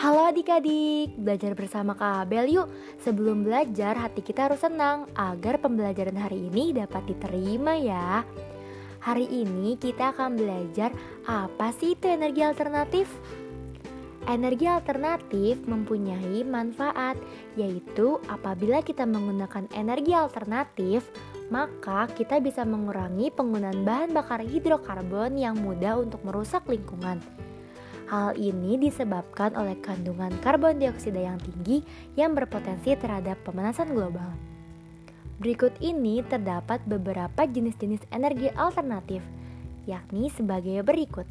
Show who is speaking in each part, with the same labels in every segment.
Speaker 1: Halo adik-adik, belajar bersama Kak Abel yuk. Sebelum belajar hati kita harus senang Agar pembelajaran hari ini dapat diterima ya. Hari ini kita akan belajar apa sih itu energi alternatif? Energi alternatif mempunyai manfaat Yaitu apabila kita menggunakan energi alternatif Maka kita bisa mengurangi penggunaan bahan bakar hidrokarbon yang mudah untuk merusak lingkungan Hal ini disebabkan oleh kandungan karbon dioksida yang tinggi yang berpotensi terhadap pemanasan global. Berikut ini terdapat beberapa jenis-jenis energi alternatif, yakni sebagai berikut.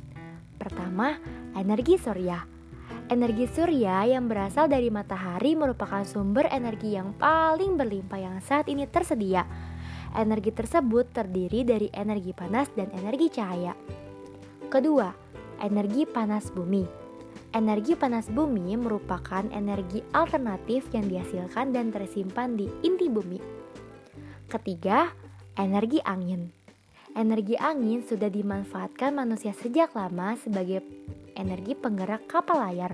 Speaker 1: Pertama, energi surya. Energi surya yang berasal dari matahari merupakan sumber energi yang paling berlimpah yang saat ini tersedia. Energi tersebut terdiri dari energi panas dan energi cahaya. Kedua, energi panas bumi. Energi panas bumi merupakan energi alternatif yang dihasilkan dan tersimpan di inti bumi. Ketiga, energi angin. Energi angin sudah dimanfaatkan manusia sejak lama sebagai energi penggerak kapal layar.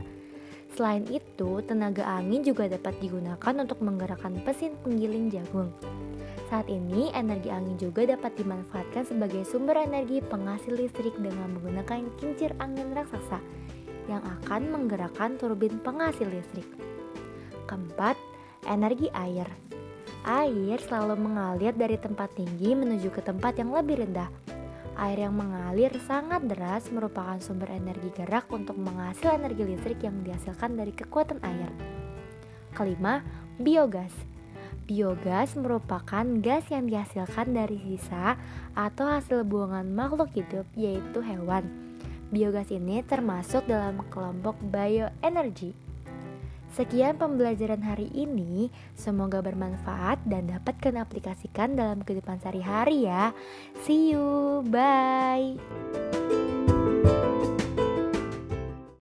Speaker 1: Selain itu, tenaga angin juga dapat digunakan untuk menggerakkan mesin penggiling jagung. Saat ini, energi angin juga dapat dimanfaatkan sebagai sumber energi penghasil listrik dengan menggunakan kincir angin raksasa yang akan menggerakkan turbin penghasil listrik. Keempat, energi air. Air selalu mengalir dari tempat tinggi menuju ke tempat yang lebih rendah. Air yang mengalir sangat deras merupakan sumber energi gerak untuk menghasil energi listrik yang dihasilkan dari kekuatan air. Kelima, biogas. Biogas merupakan gas yang dihasilkan dari sisa atau hasil buangan makhluk hidup yaitu hewan. Biogas ini termasuk dalam kelompok bioenergi. Sekian pembelajaran hari ini, semoga bermanfaat dan dapat kalian aplikasikan dalam kehidupan sehari-hari ya. See you, bye.